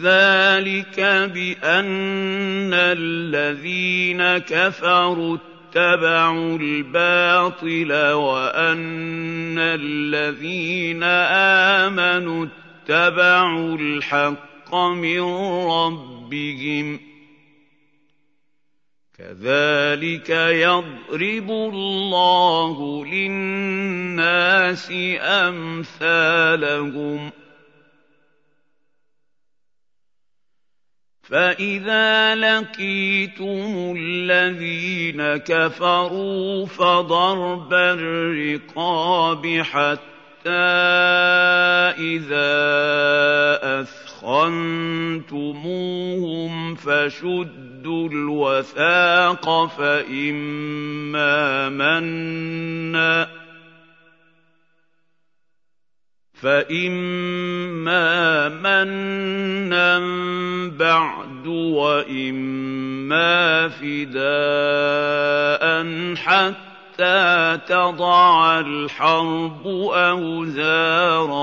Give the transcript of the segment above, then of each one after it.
ذلك بأن الذين كفروا اتبعوا الباطل وأن الذين آمنوا اتبعوا الحق من ربهم. كذلك يضرب الله للناس أمثالهم. فاذا لقيتم الذين كفروا فضرب الرقاب حتى اذا اثخنتموهم فشدوا الوثاق فاما منا فإما منا بعد وإما فداء حتى تضع الحرب أوزارها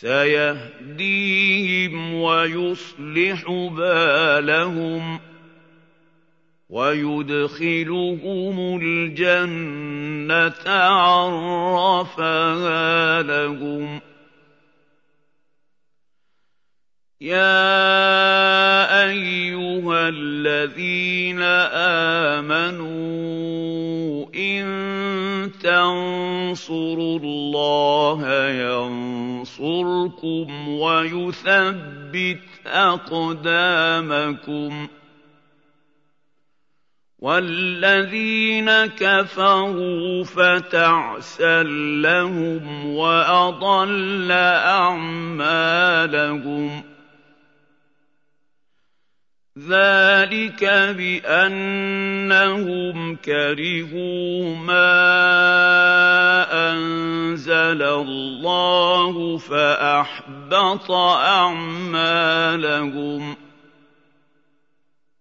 سيهديهم ويصلح بالهم ويدخلهم الجنة عرفها لهم. يا أيها الذين آمنوا إن تنصروا الله ينصركم ويثبت اقدامكم والذين كفروا فتعسا لهم واضل اعمالهم ذلك بانهم كرهوا ما أنزل الله فأحبط أعمالهم.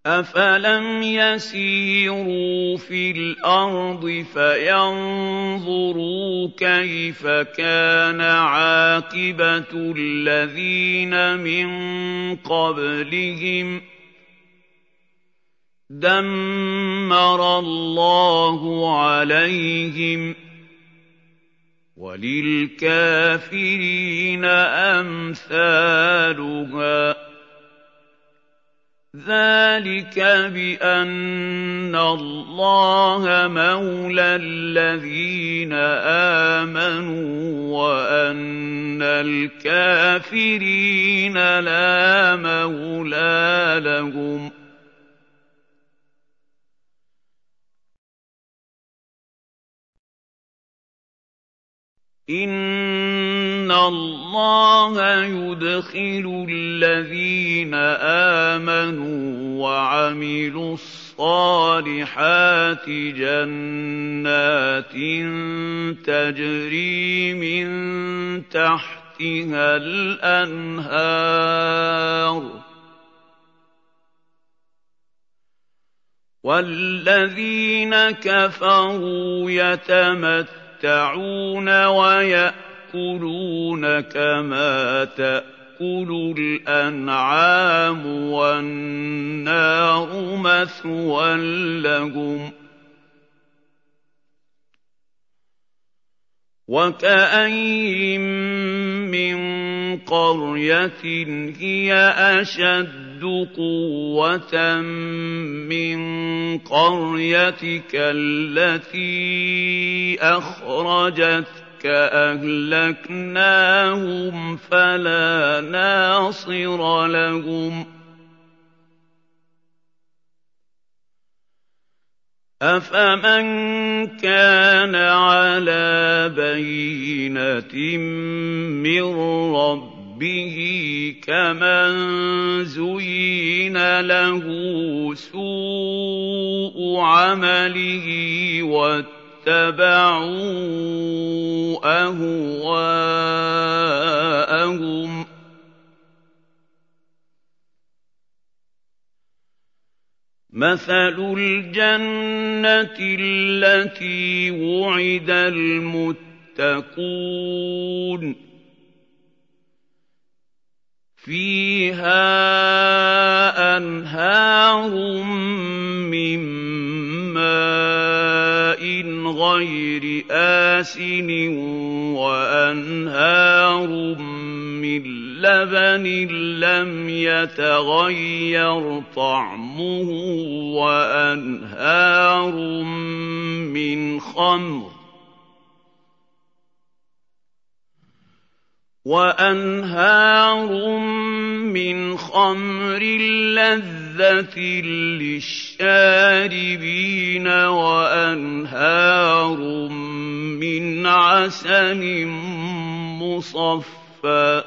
افلم يسيروا في الأرض فينظروا كيف كان عاقبه الذين من قبلهم؟ دمر الله عليهم وللكافرين أمثالها. ذلك بأن الله مولى الذين آمنوا وأن الكافرين لا مولى لهم. إن الله يدخل الذين آمنوا وعملوا الصالحات جنات تجري من تحتها الأنهار والذين كفروا يتمتعون ويأكلون كما تأكل الأنعام والنار مثوى لهم ۖ وكاين من قريه هي اشد قوة من قريتك التي أخرجتك أهلكناهم فلا ناصر لهم. أَفَمَن كَانَ عَلَىٰ بَيِّنَةٍ مِّن رَّبِّهِ كَمَن زُيِّنَ لَهُ سُوءُ عَمَلِهِ وَاتَّبَعُوا أَهْوَاءَهُم ۚ مَّثَلُ الْجَنَّةِ الَّتِي وُعِدَ الْمُتَّقُونَ ۖ فِيهَا أَنْهَارٌ مِّن مَّاءٍ غَيْرِ آسِنٍ وَأَنْهَارٌ مِّن لبن لم يتغير طعمه وأنهار من خمر وأنهار من خمر لذة للشاربين وأنهار من عسل مصفى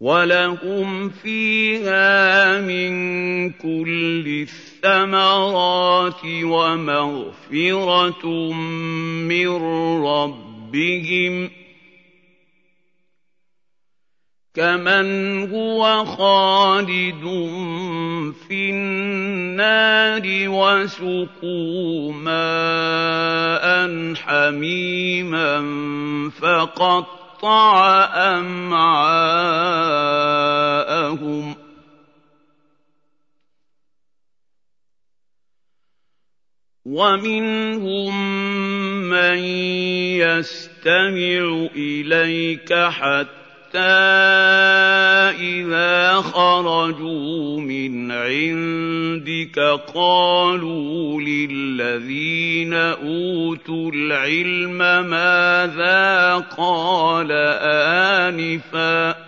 وَلَهُمْ فِيهَا مِن كُلِّ الثَّمَرَاتِ وَمَغْفِرَةٌ مِّن رَّبِّهِمْ ۖ كَمَنْ هُوَ خَالِدٌ فِي النَّارِ وَسُقُوا مَاءً حَمِيمًا فَقَطَّعَ قَطَّعَ أَمْعَاءَهُمْ وَمِنْهُم مَّن يَسْتَمِعُ إِلَيْكَ حَتَّىٰ إِذَا خَرَجُوا مِنْ عِندِكَ قَالُوا لِلَّذِينَ أُوتُوا الْعِلْمَ مَاذَا قَالَ آنِفًا ۚ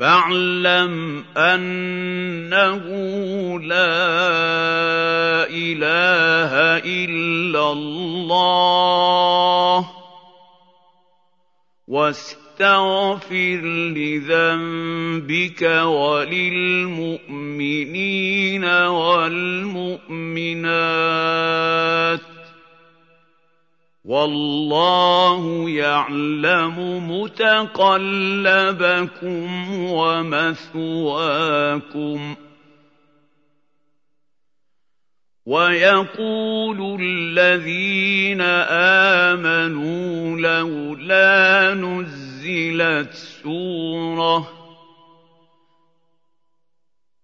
فَاعْلَمْ أَنَّهُ لَا إِلَٰهَ إِلَّا اللَّهُ وَاسْتَغْفِرْ لِذَنبِكَ وَلِلْمُؤْمِنِينَ وَالْمُؤْمِنَاتِ وَاللَّهُ يَعْلَمُ مُتَقَلَّبَكُمْ وَمَثْوَاكُمْ وَيَقُولُ الَّذِينَ آمَنُوا لَوْلَا نُزِّلَ أُنزِلَتْ سُورَةٌ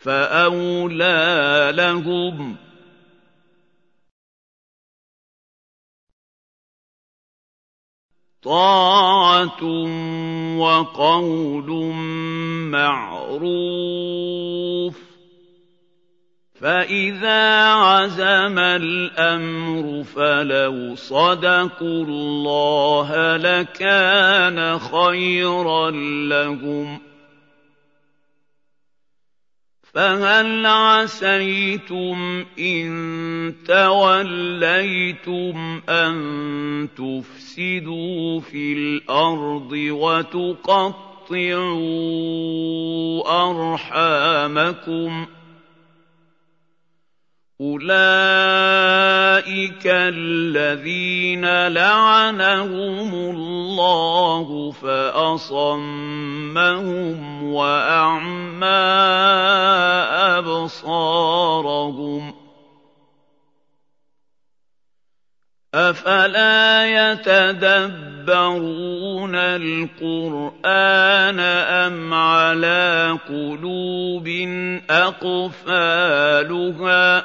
فَأَوْلَىٰ لَهُمْ ۚ طَاعَةٌ وَقَوْلٌ مَّعْرُوفٌ ۚ فَإِذَا عَزَمَ الْأَمْرُ فَلَوْ صَدَقُوا اللَّهَ لَكَانَ خَيْرًا لَّهُمْ ۚ فَهَلْ عَسَيْتُمْ إِن تَوَلَّيْتُمْ أَن تُفْسِدُوا فِي الْأَرْضِ وَتُقَطِّعُوا أَرْحَامَكُمْ ۖ؟ أُولَٰئِكَ الَّذِينَ لَعَنَهُمُ اللَّهُ فَأَصَمَّهُمْ وَأَعْمَىٰ أَبْصَارَهُمْ أَفَلَا يَتَدَبَّرُونَ الْقُرْآنَ أَمْ عَلَىٰ قُلُوبٍ أَقْفَالُهَا ۚ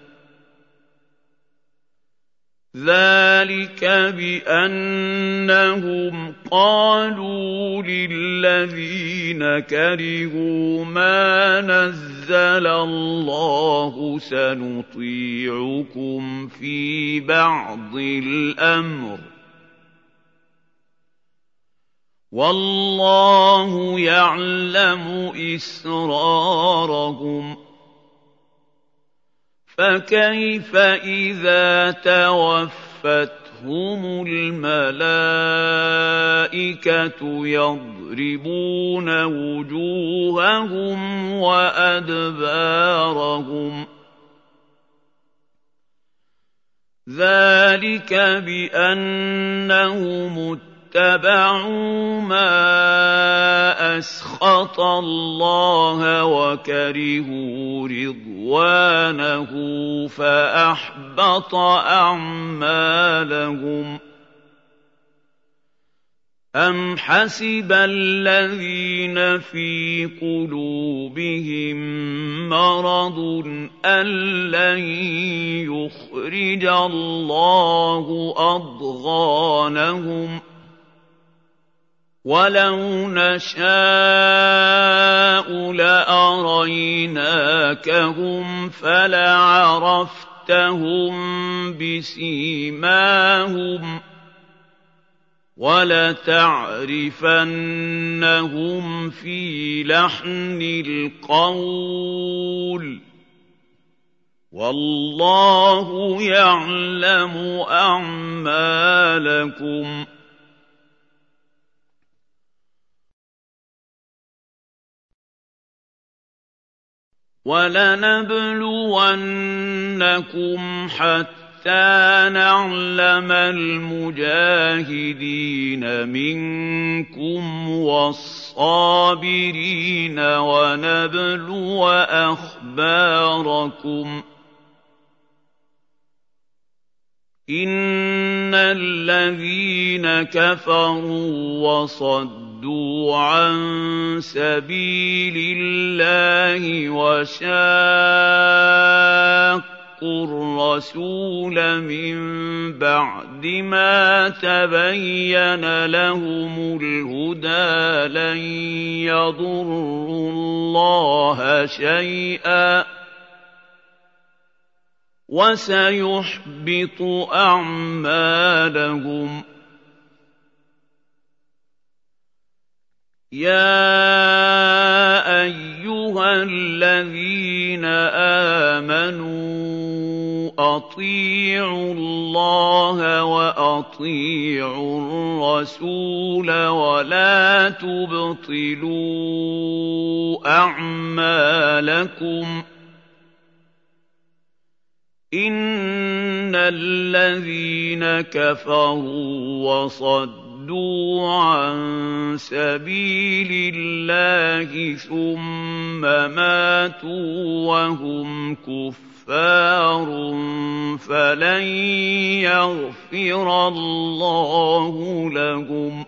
ذَٰلِكَ بِأَنَّهُمْ قَالُوا لِلَّذِينَ كَرِهُوا مَا نَزَّلَ اللَّهُ سَنُطِيعُكُمْ فِي بَعْضِ الْأَمْرِ ۖ وَاللَّهُ يَعْلَمُ إِسْرَارَهُمْ ۚ فَكَيْفَ إِذَا تَوَفَّتْهُمُ الْمَلَائِكَةُ يَضْرِبُونَ وُجُوهَهُمْ وَأَدْبَارَهُمْ ۚ؟ ذَٰلِكَ بِأَنَّهُمُ اتَّبَعُوا مَا أَسْخَطَ اللَّهَ وَكَرِهُوا رِضْوَانَهُ فَأَحْبَطَ أَعْمَالَهُمْ. أَمْ حَسِبَ الَّذِينَ فِي قُلُوبِهِم مَّرَضٌ أَن لَّن يُخْرِجَ اللَّهُ أَضْغَانَهُمْ ۖ وَلَوْ نَشَاءُ لَأَرَيْنَاكَهُمْ فَلَعَرَفْتَهُم بِسِيمَاهُمْ ۚ وَلَتَعْرِفَنَّهُمْ فِي لَحْنِ الْقَوْلِ ۚ وَاللَّهُ يَعْلَمُ أَعْمَالَكُمْ وَلَنَبْلُوَنَّكُمْ حَتَّىٰ نَعْلَمَ الْمُجَاهِدِينَ مِنكُمْ وَالصَّابِرِينَ وَنَبْلُوَ أَخْبَارَكُمْ ۚ. إِنَّ الَّذِينَ كَفَرُوا وَصَدُّوا عَن سَبِيلِ اللَّهِ وَشَاقُّوا الرَّسُولَ مِن بَعْدِ مَا تَبَيَّنَ لَهُمُ الْهُدَىٰ لَن يَضُرُّوا اللَّهَ شَيْئًا ۖ وَسَيُحْبِطُ أَعْمَالَهُمْ يَا أَيُّهَا الَّذِينَ آمَنُوا أَطِيعُوا اللَّهَ وَأَطِيعُوا الرَّسُولَ وَلَا تُبْطِلُوا أَعْمَالَكُمْ ۚ إِنَّ الَّذِينَ كَفَرُوا وَصَدُّوا صَدُّوا عَن سَبِيلِ اللَّهِ ثُمَّ مَاتُوا وَهُمْ كُفَّارٌ فَلَن يَغْفِرَ اللَّهُ لَهُمْ ۖ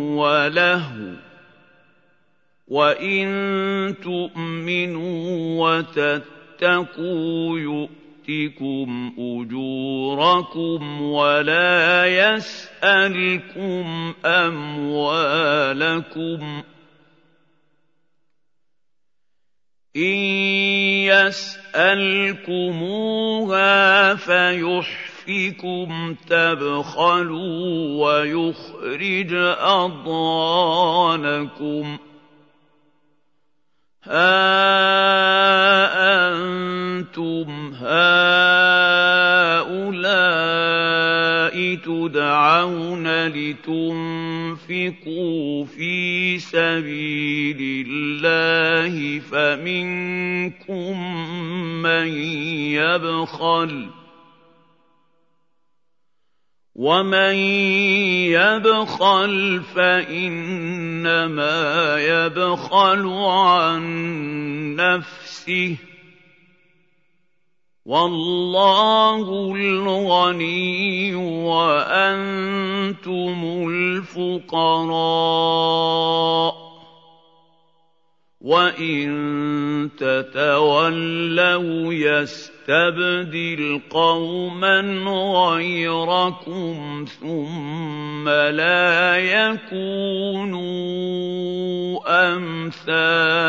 وَلَهْوٌ ۚ وَإِن تُؤْمِنُوا وَتَتَّقُوا يُؤْتِكُمْ أُجُورَكُمْ وَلَا يَسْأَلْكُمْ أَمْوَالَكُمْ ۖ إِن يَسْأَلْكُمُوهَا فَيُحْفِكُمْ تَبْخَلُوا وَيُخْرِجْ أَضْغَانَكُمْ ۖ هَا أَنتُمْ هَٰؤُلَاءِ تُدْعَوْنَ لِتُنفِقُوا فِي سَبِيلِ اللَّهِ فَمِنكُم مَّن يَبْخَلُ ۖ وَمَن يَبْخَلْ فَإِنَّمَا يَبْخَلُ عَن نَّفْسِهِ ۚ وَاللَّهُ الْغَنِيُّ وَأَنتُمُ الْفُقَرَاءُ ۚ وَإِن تَتَوَلَّوْا يَسْتَبْدِلْ قَوْمًا غَيْرَكُمْ ثُمَّ لَا يَكُونُوا أَمْثَالَكُمْ.